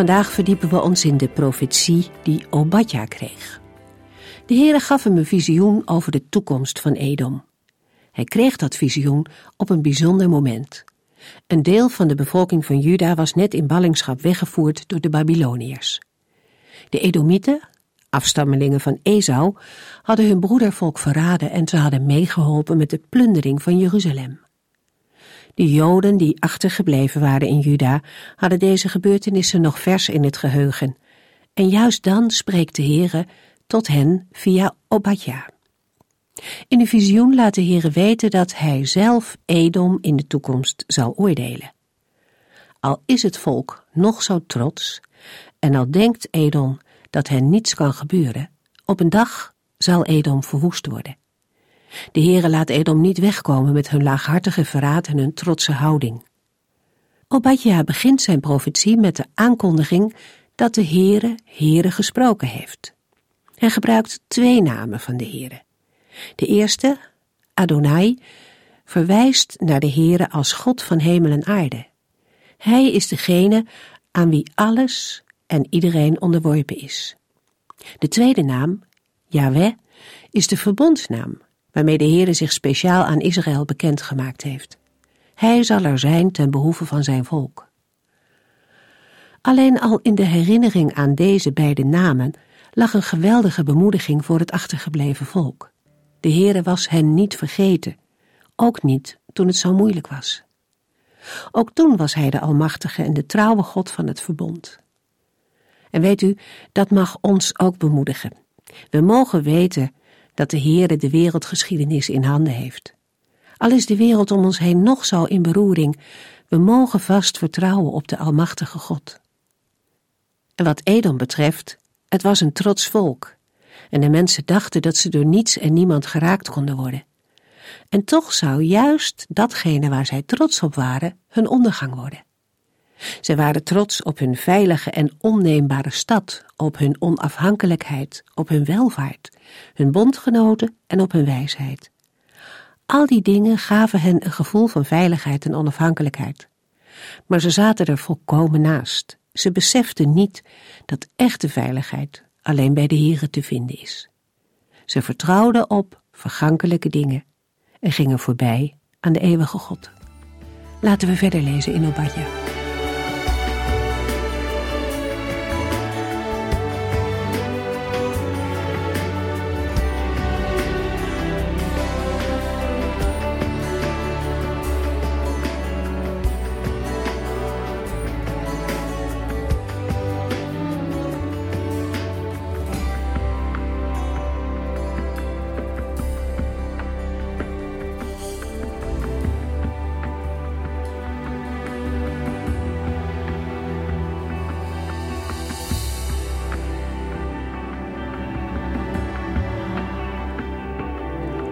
Vandaag verdiepen we ons in de profetie die Obadja kreeg. De Heere gaf hem een visioen over de toekomst van Edom. Hij kreeg dat visioen op een bijzonder moment. Een deel van de bevolking van Juda was net in ballingschap weggevoerd door de Babyloniërs. De Edomieten, afstammelingen van Esau, hadden hun broedervolk verraden en ze hadden meegeholpen met de plundering van Jeruzalem. De Joden die achtergebleven waren in Juda hadden deze gebeurtenissen nog vers in het geheugen. En juist dan spreekt de Heere tot hen via Obadja. In de visioen laat de Heere weten dat hij zelf Edom in de toekomst zal oordelen. Al is het volk nog zo trots en al denkt Edom dat hen niets kan gebeuren, op een dag zal Edom verwoest worden. De Heere laat Edom niet wegkomen met hun laaghartige verraad en hun trotse houding. Obadja begint zijn profetie met de aankondiging dat de Heere Heere gesproken heeft. Hij gebruikt twee namen van de Heere. De eerste, Adonai, verwijst naar de Heere als God van hemel en aarde. Hij is degene aan wie alles en iedereen onderworpen is. De tweede naam, Yahweh, is de verbondsnaam waarmee de Heere zich speciaal aan Israël bekendgemaakt heeft. Hij zal er zijn ten behoeve van zijn volk. Alleen al in de herinnering aan deze beide namen lag een geweldige bemoediging voor het achtergebleven volk. De Heere was hen niet vergeten, ook niet toen het zo moeilijk was. Ook toen was hij de Almachtige en de trouwe God van het verbond. En weet u, dat mag ons ook bemoedigen. We mogen weten dat de Heere de wereldgeschiedenis in handen heeft. Al is de wereld om ons heen nog zo in beroering, we mogen vast vertrouwen op de Almachtige God. En wat Edom betreft, het was een trots volk, en de mensen dachten dat ze door niets en niemand geraakt konden worden. En toch zou juist datgene waar zij trots op waren, hun ondergang worden. Zij waren trots op hun veilige en onneembare stad, op hun onafhankelijkheid, op hun welvaart, hun bondgenoten en op hun wijsheid. Al die dingen gaven hen een gevoel van veiligheid en onafhankelijkheid. Maar ze zaten er volkomen naast. Ze beseften niet dat echte veiligheid alleen bij de Here te vinden is. Ze vertrouwden op vergankelijke dingen en gingen voorbij aan de eeuwige God. Laten we verder lezen in Obadja.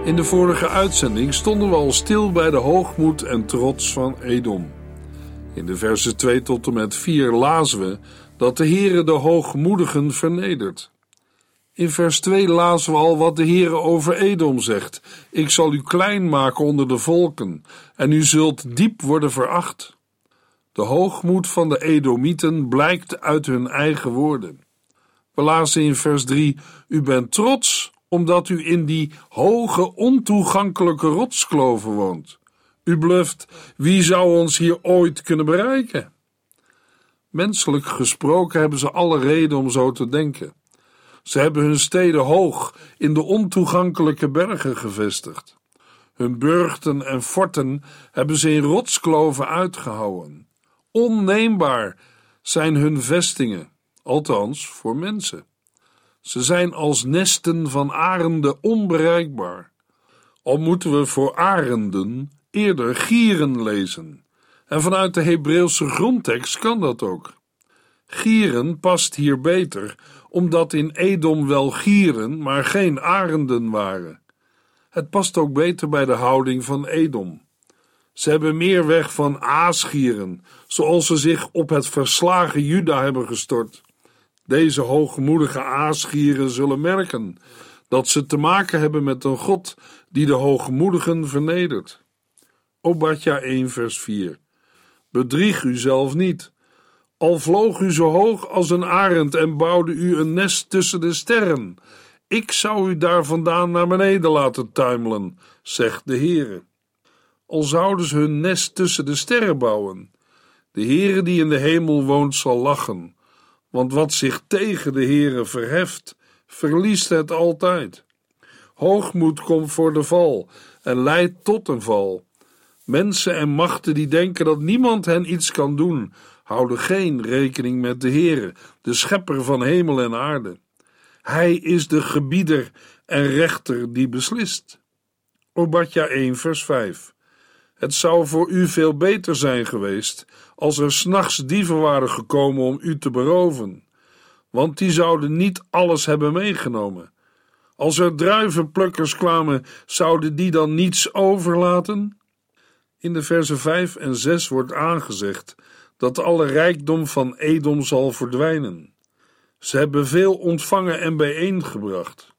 In de vorige uitzending stonden we al stil bij de hoogmoed en trots van Edom. In de versen 2 tot en met 4 lazen we dat de Heere de hoogmoedigen vernedert. In vers 2 lazen we al wat de Heere over Edom zegt. Ik zal u klein maken onder de volken en u zult diep worden veracht. De hoogmoed van de Edomieten blijkt uit hun eigen woorden. We lazen in vers 3: U bent trots omdat u in die hoge, ontoegankelijke rotskloven woont. U bluft, wie zou ons hier ooit kunnen bereiken? Menselijk gesproken hebben ze alle reden om zo te denken. Ze hebben hun steden hoog in de ontoegankelijke bergen gevestigd. Hun burchten en forten hebben ze in rotskloven uitgehouwen. Onneembaar zijn hun vestingen, althans voor mensen. Ze zijn als nesten van arenden onbereikbaar. Al moeten we voor arenden eerder gieren lezen. En vanuit de Hebreeuwse grondtekst kan dat ook. Gieren past hier beter, omdat in Edom wel gieren, maar geen arenden waren. Het past ook beter bij de houding van Edom. Ze hebben meer weg van aasgieren, zoals ze zich op het verslagen Juda hebben gestort. Deze hoogmoedige aasgieren zullen merken dat ze te maken hebben met een God die de hoogmoedigen vernedert. Obadja 1 vers 4 Bedrieg u zelf niet. Al vloog u zo hoog als een arend en bouwde u een nest tussen de sterren, ik zou u daar vandaan naar beneden laten tuimelen, zegt de Heere. Al zouden ze hun nest tussen de sterren bouwen, de Heere die in de hemel woont zal lachen, want wat zich tegen de Heere verheft, verliest het altijd. Hoogmoed komt voor de val en leidt tot een val. Mensen en machten die denken dat niemand hen iets kan doen, houden geen rekening met de Heere, de schepper van hemel en aarde. Hij is de gebieder en rechter die beslist. Obadja 1 vers 5 Het zou voor u veel beter zijn geweest als er s'nachts dieven waren gekomen om u te beroven, want die zouden niet alles hebben meegenomen. Als er druivenplukkers kwamen, zouden die dan niets overlaten? In de versen 5 en 6 wordt aangezegd dat alle rijkdom van Edom zal verdwijnen. Ze hebben veel ontvangen en bijeengebracht.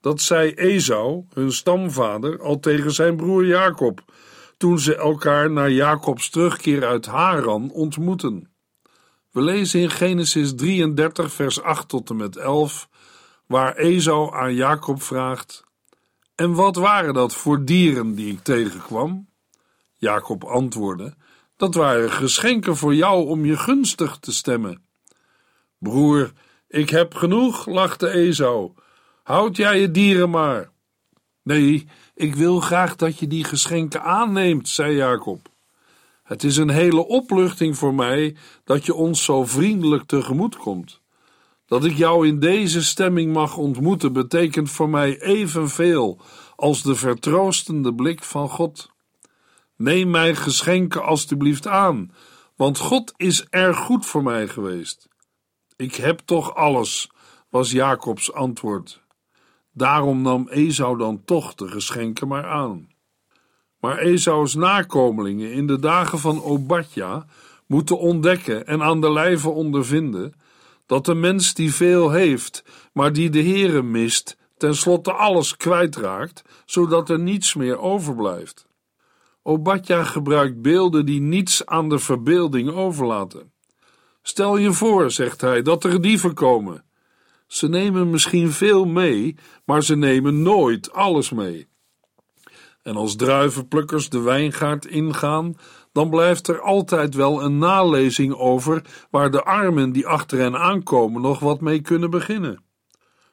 Dat zei Esau, hun stamvader, al tegen zijn broer Jacob, toen ze elkaar na Jacobs terugkeer uit Haran ontmoeten. We lezen in Genesis 33, vers 8 tot en met 11, waar Esau aan Jacob vraagt: En wat waren dat voor dieren die ik tegenkwam? Jacob antwoordde: Dat waren geschenken voor jou om je gunstig te stemmen. Broer, ik heb genoeg, lachte Esau. Houd jij je dieren maar. Nee, ik wil graag dat je die geschenken aanneemt, zei Jacob. Het is een hele opluchting voor mij dat je ons zo vriendelijk tegemoet komt. Dat ik jou in deze stemming mag ontmoeten, betekent voor mij evenveel als de vertroostende blik van God. Neem mijn geschenken alstublieft aan, want God is erg goed voor mij geweest. Ik heb toch alles, was Jacobs antwoord. Daarom nam Esau dan toch de geschenken maar aan. Maar Esau's nakomelingen in de dagen van Obadja moeten ontdekken en aan de lijve ondervinden dat de mens die veel heeft, maar die de Heere mist, tenslotte alles kwijtraakt, zodat er niets meer overblijft. Obadja gebruikt beelden die niets aan de verbeelding overlaten. Stel je voor, zegt hij, dat er dieven komen. Ze nemen misschien veel mee, maar ze nemen nooit alles mee. En als druivenplukkers de wijngaard ingaan, dan blijft er altijd wel een nalezing over waar de armen die achter hen aankomen nog wat mee kunnen beginnen.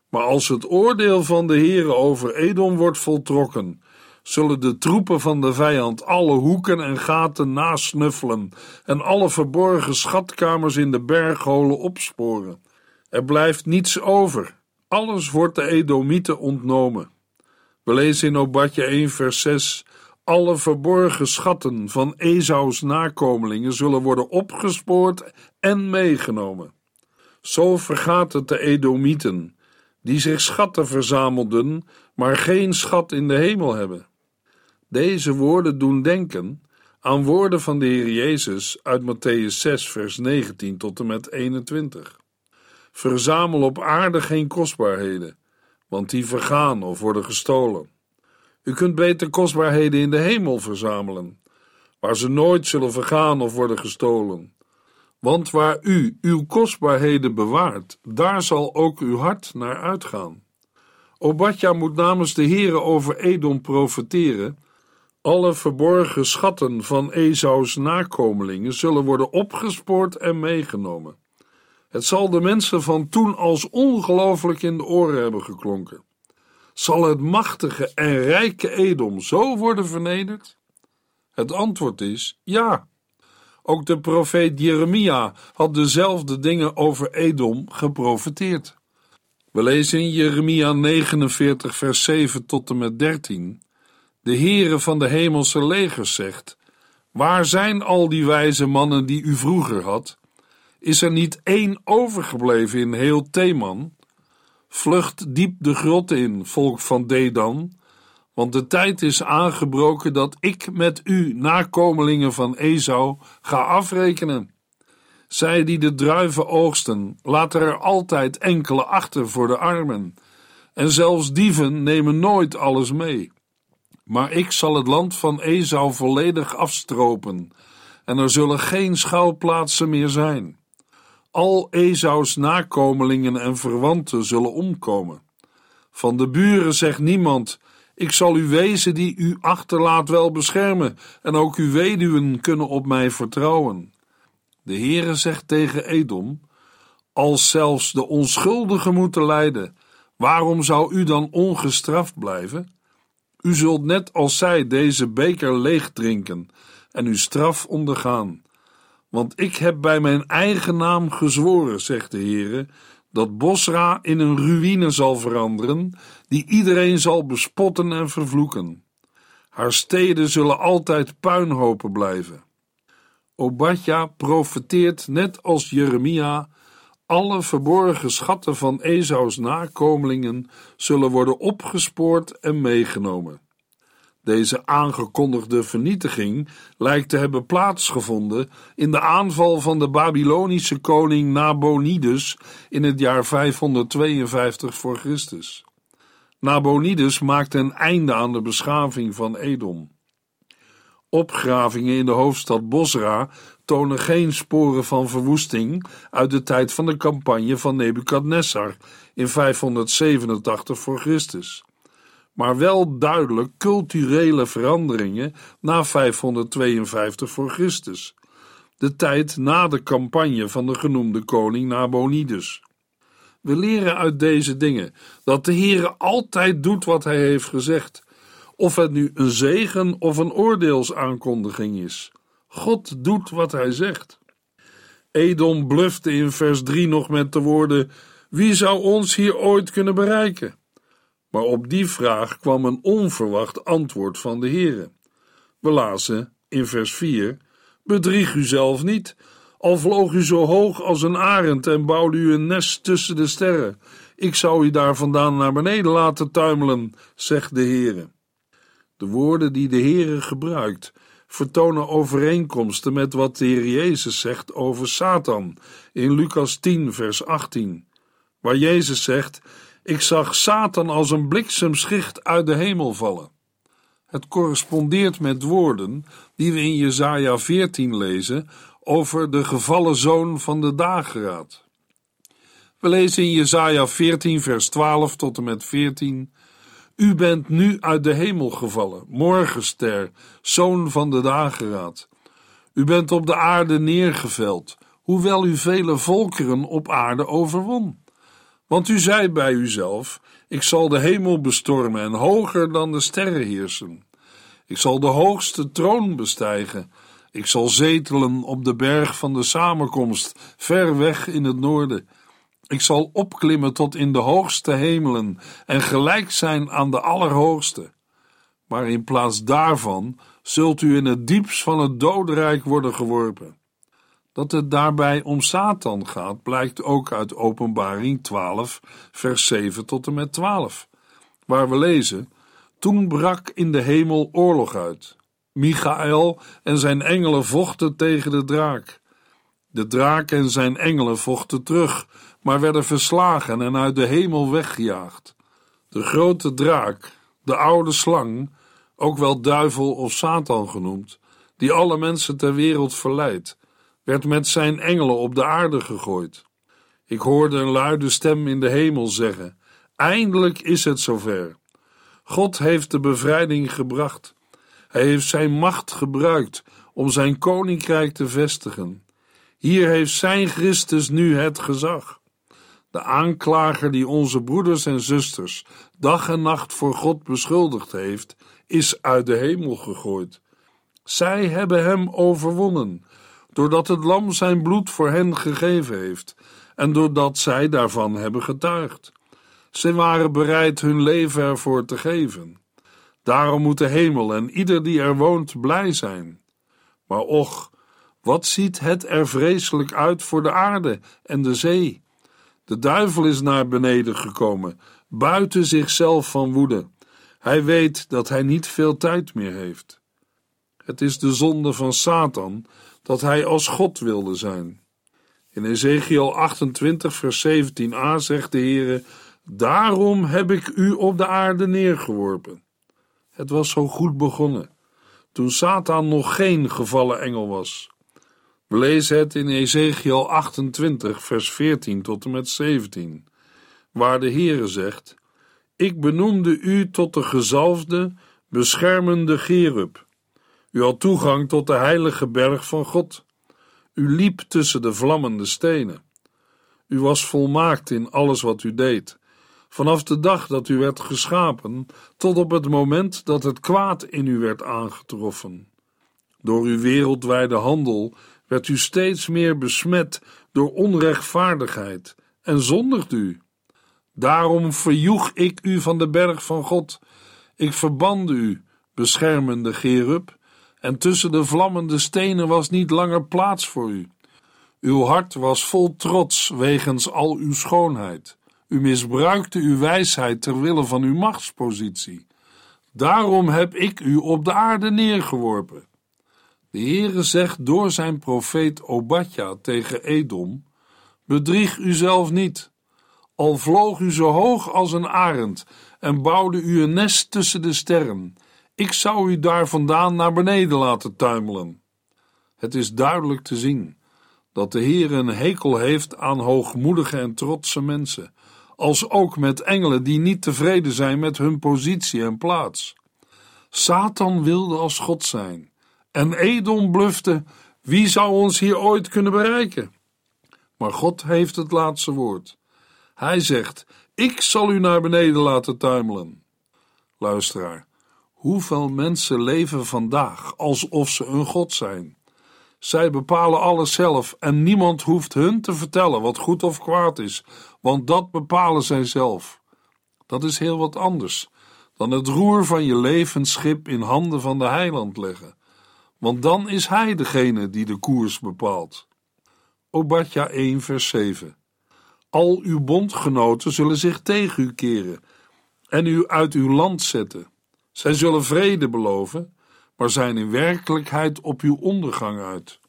Maar als het oordeel van de Heere over Edom wordt voltrokken zullen de troepen van de vijand alle hoeken en gaten nasnuffelen en alle verborgen schatkamers in de bergholen opsporen. Er blijft niets over. Alles wordt de Edomieten ontnomen. We lezen in Obadje 1 vers 6 alle verborgen schatten van Esau's nakomelingen zullen worden opgespoord en meegenomen. Zo vergaat het de Edomieten, die zich schatten verzamelden, maar geen schat in de hemel hebben. Deze woorden doen denken aan woorden van de Heer Jezus uit Matthäus 6, vers 19 tot en met 21. Verzamel op aarde geen kostbaarheden, want die vergaan of worden gestolen. U kunt beter kostbaarheden in de hemel verzamelen, waar ze nooit zullen vergaan of worden gestolen. Want waar u uw kostbaarheden bewaart, daar zal ook uw hart naar uitgaan. Obadja moet namens de Heere over Edom profeteren alle verborgen schatten van Esau's nakomelingen zullen worden opgespoord en meegenomen. Het zal de mensen van toen als ongelooflijk in de oren hebben geklonken. Zal het machtige en rijke Edom zo worden vernederd? Het antwoord is ja. Ook de profeet Jeremia had dezelfde dingen over Edom geprofeteerd. We lezen in Jeremia 49, vers 7 tot en met 13 de Heere van de hemelse legers zegt: Waar zijn al die wijze mannen die u vroeger had? Is er niet één overgebleven in heel Theman? Vlucht diep de grot in, volk van Dedan, want de tijd is aangebroken dat ik met u, nakomelingen van Esau, ga afrekenen. Zij die de druiven oogsten, laten er altijd enkele achter voor de armen, en zelfs dieven nemen nooit alles mee. Maar ik zal het land van Esau volledig afstropen, en er zullen geen schuilplaatsen meer zijn. Al Esau's nakomelingen en verwanten zullen omkomen. Van de buren zegt niemand: Ik zal uw wezen die u achterlaat wel beschermen, en ook uw weduwen kunnen op mij vertrouwen. De Heere zegt tegen Edom: Als zelfs de onschuldigen moeten lijden, waarom zou u dan ongestraft blijven? U zult net als zij deze beker leeg drinken en uw straf ondergaan. Want ik heb bij mijn eigen naam gezworen, zegt de Heere, dat Bosra in een ruïne zal veranderen, die iedereen zal bespotten en vervloeken. Haar steden zullen altijd puinhopen blijven. Obadja profeteert net als Jeremia alle verborgen schatten van Esaus nakomelingen zullen worden opgespoord en meegenomen. Deze aangekondigde vernietiging lijkt te hebben plaatsgevonden in de aanval van de Babylonische koning Nabonidus in het jaar 552 voor Christus. Nabonidus maakte een einde aan de beschaving van Edom. Opgravingen in de hoofdstad Bosra tonen geen sporen van verwoesting uit de tijd van de campagne van Nebukadnessar in 587 voor Christus maar wel duidelijk culturele veranderingen na 552 voor Christus, de tijd na de campagne van de genoemde koning Nabonidus. We leren uit deze dingen dat de Heere altijd doet wat hij heeft gezegd, of het nu een zegen of een oordeelsaankondiging is. God doet wat hij zegt. Edom blufte in vers 3 nog met de woorden: Wie zou ons hier ooit kunnen bereiken? Maar op die vraag kwam een onverwacht antwoord van de Heere. We lazen in vers 4: Bedrieg u zelf niet, al vloog u zo hoog als een arend en bouwde u een nest tussen de sterren. Ik zou u daar vandaan naar beneden laten tuimelen, zegt de Heere. De woorden die de Heere gebruikt vertonen overeenkomsten met wat de Heer Jezus zegt over Satan in Lucas 10, vers 18, waar Jezus zegt: ik zag Satan als een bliksemschicht uit de hemel vallen. Het correspondeert met woorden die we in Jesaja 14 lezen over de gevallen zoon van de dageraad. We lezen in Jesaja 14 vers 12 tot en met 14 U bent nu uit de hemel gevallen, morgenster, zoon van de dageraad. U bent op de aarde neergeveld, hoewel u vele volkeren op aarde overwon. Want u zei bij uzelf: Ik zal de hemel bestormen en hoger dan de sterren heersen. Ik zal de hoogste troon bestijgen. Ik zal zetelen op de berg van de samenkomst, ver weg in het noorden. Ik zal opklimmen tot in de hoogste hemelen en gelijk zijn aan de Allerhoogste. Maar in plaats daarvan zult u in het diepst van het dodenrijk worden geworpen. Dat het daarbij om Satan gaat, blijkt ook uit Openbaring 12, vers 7 tot en met 12, waar we lezen: Toen brak in de hemel oorlog uit. Michael en zijn engelen vochten tegen de draak. De draak en zijn engelen vochten terug, maar werden verslagen en uit de hemel weggejaagd. De grote draak, de oude slang, ook wel duivel of Satan genoemd, die alle mensen ter wereld verleidt, werd met zijn engelen op de aarde gegooid. Ik hoorde een luide stem in de hemel zeggen: Eindelijk is het zover. God heeft de bevrijding gebracht. Hij heeft zijn macht gebruikt om zijn koninkrijk te vestigen. Hier heeft zijn Christus nu het gezag. De aanklager die onze broeders en zusters dag en nacht voor God beschuldigd heeft, is uit de hemel gegooid. Zij hebben hem overwonnen doordat het lam zijn bloed voor hen gegeven heeft en doordat zij daarvan hebben getuigd. Ze waren bereid hun leven ervoor te geven. Daarom moet de hemel en ieder die er woont blij zijn. Maar och, Wat ziet het er vreselijk uit voor de aarde en de zee? De duivel is naar beneden gekomen, buiten zichzelf van woede. Hij weet dat hij niet veel tijd meer heeft. Het is de zonde van Satan dat hij als God wilde zijn. In Ezekiel 28, vers 17a zegt de Heere: Daarom heb ik u op de aarde neergeworpen. Het was zo goed begonnen, toen Satan nog geen gevallen engel was. We lezen het in Ezekiel 28, vers 14 tot en met 17, waar de Heere zegt: Ik benoemde u tot de gezalfde, beschermende Gerub. U had toegang tot de heilige berg van God. U liep tussen de vlammende stenen. U was volmaakt in alles wat u deed, vanaf de dag dat u werd geschapen tot op het moment dat het kwaad in u werd aangetroffen. Door uw wereldwijde handel werd u steeds meer besmet door onrechtvaardigheid en zondigt u. Daarom verjoeg ik u van de berg van God. Ik verbande u, beschermende Gerub, en tussen de vlammende stenen was niet langer plaats voor u. Uw hart was vol trots wegens al uw schoonheid. U misbruikte uw wijsheid ter wille van uw machtspositie. Daarom heb ik u op de aarde neergeworpen. De Heere zegt door zijn profeet Obadja tegen Edom: Bedrieg uzelf niet. Al vloog u zo hoog als een arend en bouwde u een nest tussen de sterren, ik zou u daar vandaan naar beneden laten tuimelen. Het is duidelijk te zien dat de Heer een hekel heeft aan hoogmoedige en trotse mensen, als ook met engelen die niet tevreden zijn met hun positie en plaats. Satan wilde als God zijn, en Edom blufte: wie zou ons hier ooit kunnen bereiken? Maar God heeft het laatste woord. Hij zegt: Ik zal u naar beneden laten tuimelen. Luisteraar, Hoeveel mensen leven vandaag alsof ze een God zijn? Zij bepalen alles zelf en niemand hoeft hun te vertellen wat goed of kwaad is, want dat bepalen zij zelf. Dat is heel wat anders dan het roer van je levensschip in handen van de heiland leggen, want dan is hij degene die de koers bepaalt. Obadja 1 vers 7 Al uw bondgenoten zullen zich tegen u keren en u uit uw land zetten. Zij zullen vrede beloven, maar zijn in werkelijkheid op uw ondergang uit.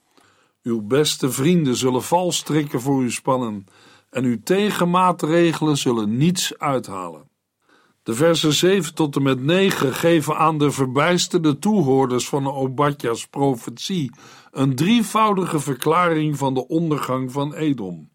Uw beste vrienden zullen valstrikken voor u spannen en uw tegenmaatregelen zullen niets uithalen. De versen 7 tot en met 9 geven aan de verbijsterde toehoorders van Obadja's profetie een drievoudige verklaring van de ondergang van Edom.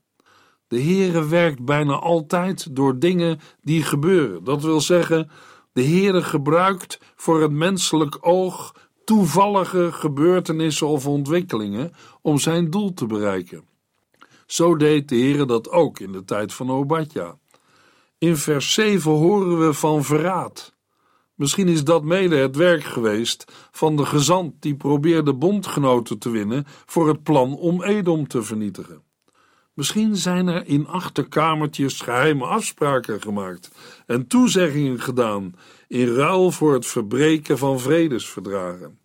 De Heere werkt bijna altijd door dingen die gebeuren. Dat wil zeggen, de Heere gebruikt voor het menselijk oog toevallige gebeurtenissen of ontwikkelingen om zijn doel te bereiken. Zo deed de Heere dat ook in de tijd van Obadja. In vers 7 horen we van verraad. Misschien is dat mede het werk geweest van de gezant die probeerde bondgenoten te winnen voor het plan om Edom te vernietigen. Misschien zijn er in achterkamertjes geheime afspraken gemaakt en toezeggingen gedaan in ruil voor het verbreken van vredesverdragen.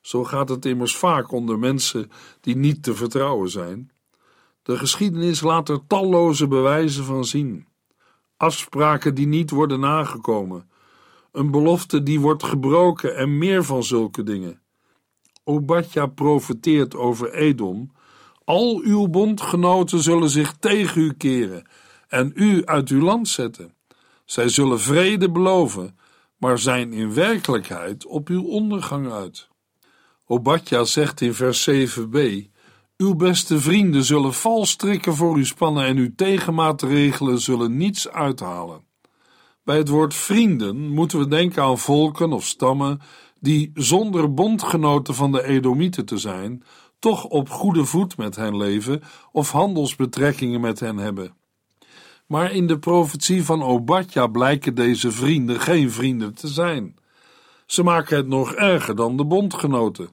Zo gaat het immers vaak onder mensen die niet te vertrouwen zijn. De geschiedenis laat er talloze bewijzen van zien. Afspraken die niet worden nagekomen, een belofte die wordt gebroken en meer van zulke dingen. Obadja profeteert over Edom al uw bondgenoten zullen zich tegen u keren en u uit uw land zetten. Zij zullen vrede beloven, maar zijn in werkelijkheid op uw ondergang uit. Obadja zegt in vers 7b: Uw beste vrienden zullen valstrikken voor u spannen en uw tegenmaatregelen zullen niets uithalen. Bij het woord vrienden moeten we denken aan volken of stammen die zonder bondgenoten van de Edomieten te zijn, toch op goede voet met hen leven of handelsbetrekkingen met hen hebben. Maar in de profetie van Obadja blijken deze vrienden geen vrienden te zijn. Ze maken het nog erger dan de bondgenoten.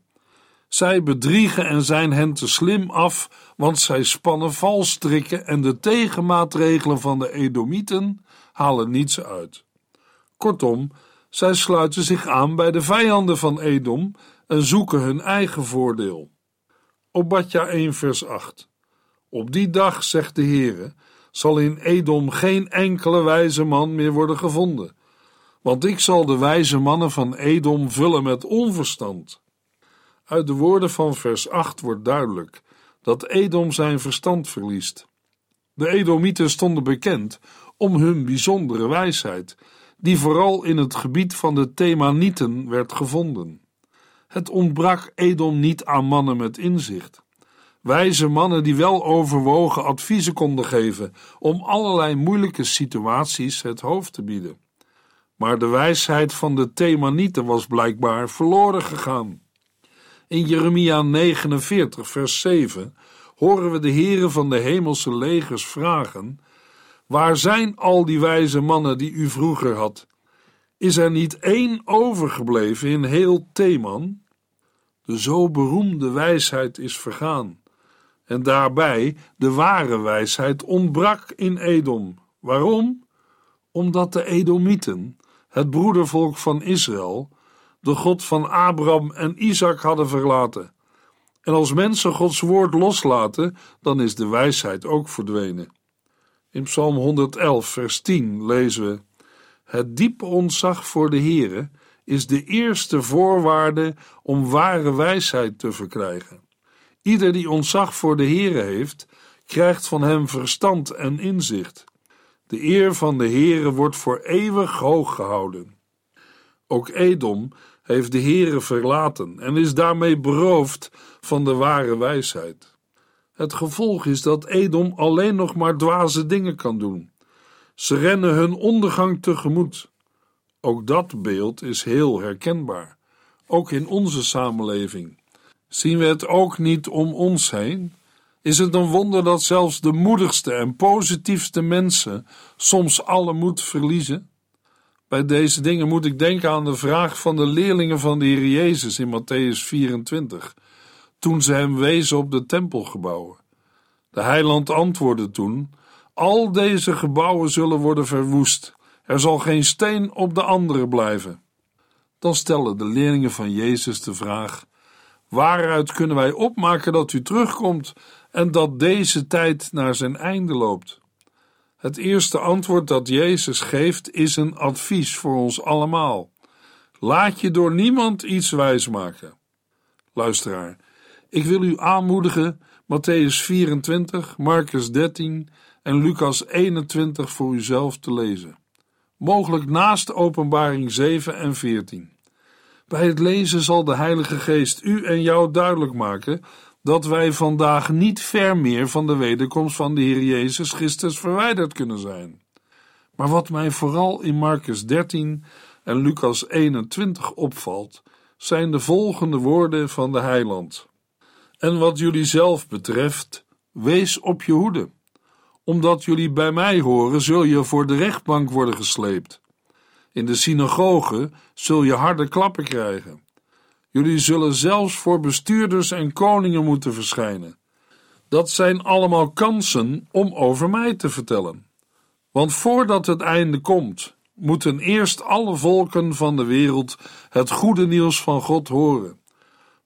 Zij bedriegen en zijn hen te slim af, want zij spannen valstrikken en de tegenmaatregelen van de Edomieten halen niets uit. Kortom, zij sluiten zich aan bij de vijanden van Edom en zoeken hun eigen voordeel. Obadja 1 vers 8. Op die dag, zegt de Heere, zal in Edom geen enkele wijze man meer worden gevonden, want ik zal de wijze mannen van Edom vullen met onverstand. Uit de woorden van vers 8 wordt duidelijk dat Edom zijn verstand verliest. De Edomieten stonden bekend om hun bijzondere wijsheid, die vooral in het gebied van de Themanieten werd gevonden. Het ontbrak Edom niet aan mannen met inzicht. Wijze mannen die wel overwogen adviezen konden geven om allerlei moeilijke situaties het hoofd te bieden. Maar de wijsheid van de Themanieten was blijkbaar verloren gegaan. In Jeremia 49, vers 7 horen we de heren van de hemelse legers vragen: Waar zijn al die wijze mannen die u vroeger had? Is er niet één overgebleven in heel Theman? De zo beroemde wijsheid is vergaan. En daarbij de ware wijsheid ontbrak in Edom. Waarom? Omdat de Edomieten, het broedervolk van Israël, de God van Abraham en Isaac hadden verlaten. En als mensen Gods woord loslaten, dan is de wijsheid ook verdwenen. In Psalm 111, vers 10 lezen we: Het diepe ontzag voor de Heere is de eerste voorwaarde om ware wijsheid te verkrijgen. Ieder die ontzag voor de Heere heeft, krijgt van hem verstand en inzicht. De eer van de Heere wordt voor eeuwig hoog gehouden. Ook Edom heeft de Heere verlaten en is daarmee beroofd van de ware wijsheid. Het gevolg is dat Edom alleen nog maar dwaze dingen kan doen. Ze rennen hun ondergang tegemoet. Ook dat beeld is heel herkenbaar, ook in onze samenleving. Zien we het ook niet om ons heen? Is het een wonder dat zelfs de moedigste en positiefste mensen soms alle moed verliezen? Bij deze dingen moet ik denken aan de vraag van de leerlingen van de Heer Jezus in Matthäus 24, toen ze hem wezen op de tempelgebouwen. De heiland antwoordde toen: Al deze gebouwen zullen worden verwoest, er zal geen steen op de andere blijven. Dan stellen de leerlingen van Jezus de vraag: Waaruit kunnen wij opmaken dat u terugkomt en dat deze tijd naar zijn einde loopt? Het eerste antwoord dat Jezus geeft is een advies voor ons allemaal. Laat je door niemand iets wijsmaken. Luisteraar, ik wil u aanmoedigen Matthäus 24, Marcus 13 en Lucas 21 voor uzelf te lezen. Mogelijk naast Openbaring 7 en 14. Bij het lezen zal de Heilige Geest u en jou duidelijk maken dat wij vandaag niet ver meer van de wederkomst van de Heer Jezus Christus verwijderd kunnen zijn. Maar wat mij vooral in Marcus 13 en Lucas 21 opvalt, zijn de volgende woorden van de Heiland. En wat jullie zelf betreft, wees op je hoede. Omdat jullie bij mij horen, zul je voor de rechtbank worden gesleept. In de synagoge zul je harde klappen krijgen. Jullie zullen zelfs voor bestuurders en koningen moeten verschijnen. Dat zijn allemaal kansen om over mij te vertellen. Want voordat het einde komt, moeten eerst alle volken van de wereld het goede nieuws van God horen.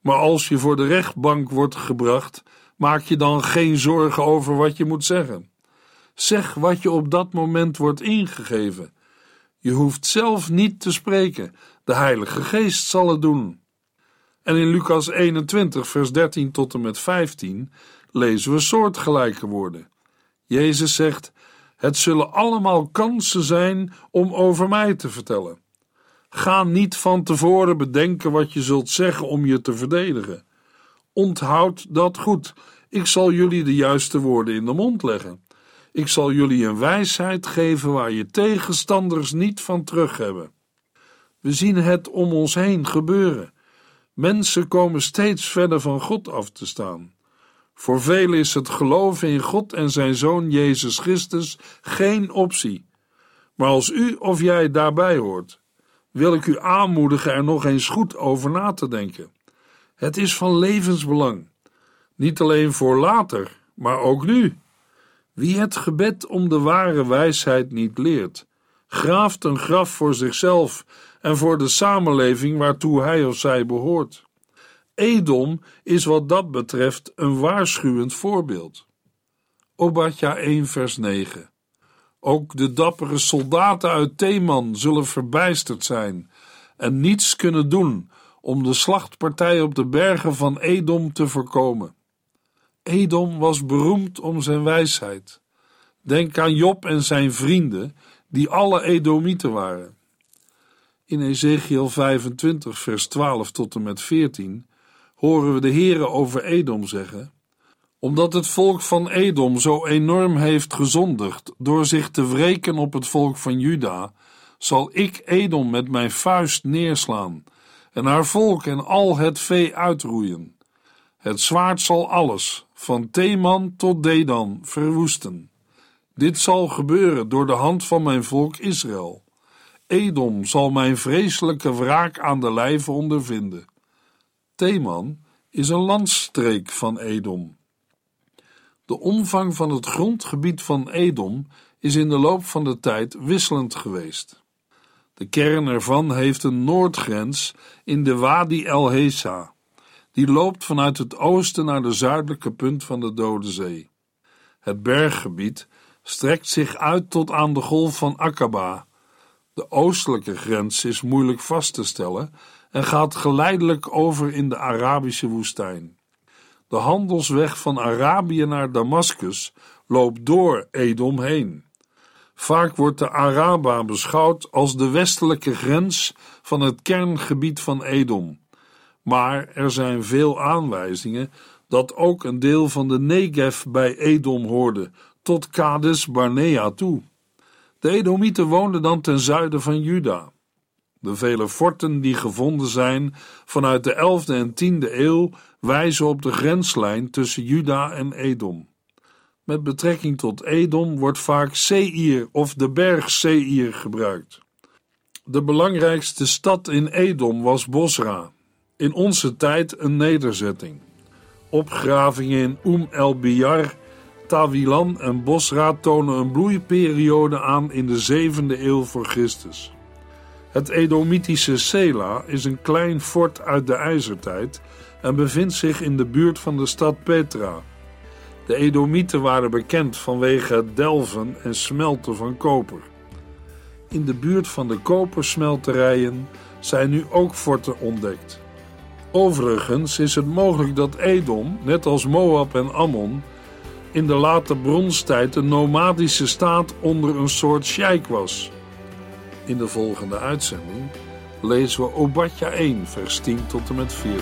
Maar als je voor de rechtbank wordt gebracht, maak je dan geen zorgen over wat je moet zeggen. Zeg wat je op dat moment wordt ingegeven. Je hoeft zelf niet te spreken, de Heilige Geest zal het doen. En in Lucas 21, vers 13 tot en met 15 lezen we soortgelijke woorden. Jezus zegt: Het zullen allemaal kansen zijn om over mij te vertellen. Ga niet van tevoren bedenken wat je zult zeggen om je te verdedigen. Onthoud dat goed. Ik zal jullie de juiste woorden in de mond leggen. Ik zal jullie een wijsheid geven waar je tegenstanders niet van terug hebben. We zien het om ons heen gebeuren. Mensen komen steeds verder van God af te staan. Voor velen is het geloven in God en zijn Zoon Jezus Christus geen optie. Maar als u of jij daarbij hoort, wil ik u aanmoedigen er nog eens goed over na te denken. Het is van levensbelang, niet alleen voor later, maar ook nu. Wie het gebed om de ware wijsheid niet leert, graaft een graf voor zichzelf en voor de samenleving waartoe hij of zij behoort. Edom is wat dat betreft een waarschuwend voorbeeld. Obadja 1 vers 9 Ook de dappere soldaten uit Theman zullen verbijsterd zijn en niets kunnen doen om de slachtpartij op de bergen van Edom te voorkomen. Edom was beroemd om zijn wijsheid. Denk aan Job en zijn vrienden, die alle Edomieten waren. In Ezekiel 25, vers 12 tot en met 14 horen we de Heere over Edom zeggen: Omdat het volk van Edom zo enorm heeft gezondigd door zich te wreken op het volk van Juda, zal ik Edom met mijn vuist neerslaan en haar volk en al het vee uitroeien. Het zwaard zal alles, van Theman tot Dedan, verwoesten. Dit zal gebeuren door de hand van mijn volk Israël. Edom zal mijn vreselijke wraak aan de lijve ondervinden. Theman is een landstreek van Edom. De omvang van het grondgebied van Edom is in de loop van de tijd wisselend geweest. De kern ervan heeft een noordgrens in de Wadi El Hesa. Die loopt vanuit het oosten naar de zuidelijke punt van de Dode Zee. Het berggebied strekt zich uit tot aan de golf van Aqaba. De oostelijke grens is moeilijk vast te stellen en gaat geleidelijk over in de Arabische woestijn. De handelsweg van Arabië naar Damascus loopt door Edom heen. Vaak wordt de Araba beschouwd als de westelijke grens van het kerngebied van Edom. Maar er zijn veel aanwijzingen dat ook een deel van de Negev bij Edom hoorde, tot Kades Barnea toe. De Edomieten woonden dan ten zuiden van Juda. De vele forten die gevonden zijn vanuit de 11e en 10e eeuw wijzen op de grenslijn tussen Juda en Edom. Met betrekking tot Edom wordt vaak Seir of de berg Seir gebruikt. De belangrijkste stad in Edom was Bosra, in onze tijd een nederzetting. Opgravingen in Um el Biyar, Tawilan en Bosra tonen een bloeiperiode aan in de 7e eeuw voor Christus. Het Edomitische Sela is een klein fort uit de ijzertijd en bevindt zich in de buurt van de stad Petra. De Edomieten waren bekend vanwege het delven en smelten van koper. In de buurt van de kopersmelterijen zijn nu ook forten ontdekt. Overigens is het mogelijk dat Edom, net als Moab en Ammon, in de late bronstijd een nomadische staat onder een soort sheik was. In de volgende uitzending lezen we Obadja 1, vers 10 tot en met 14.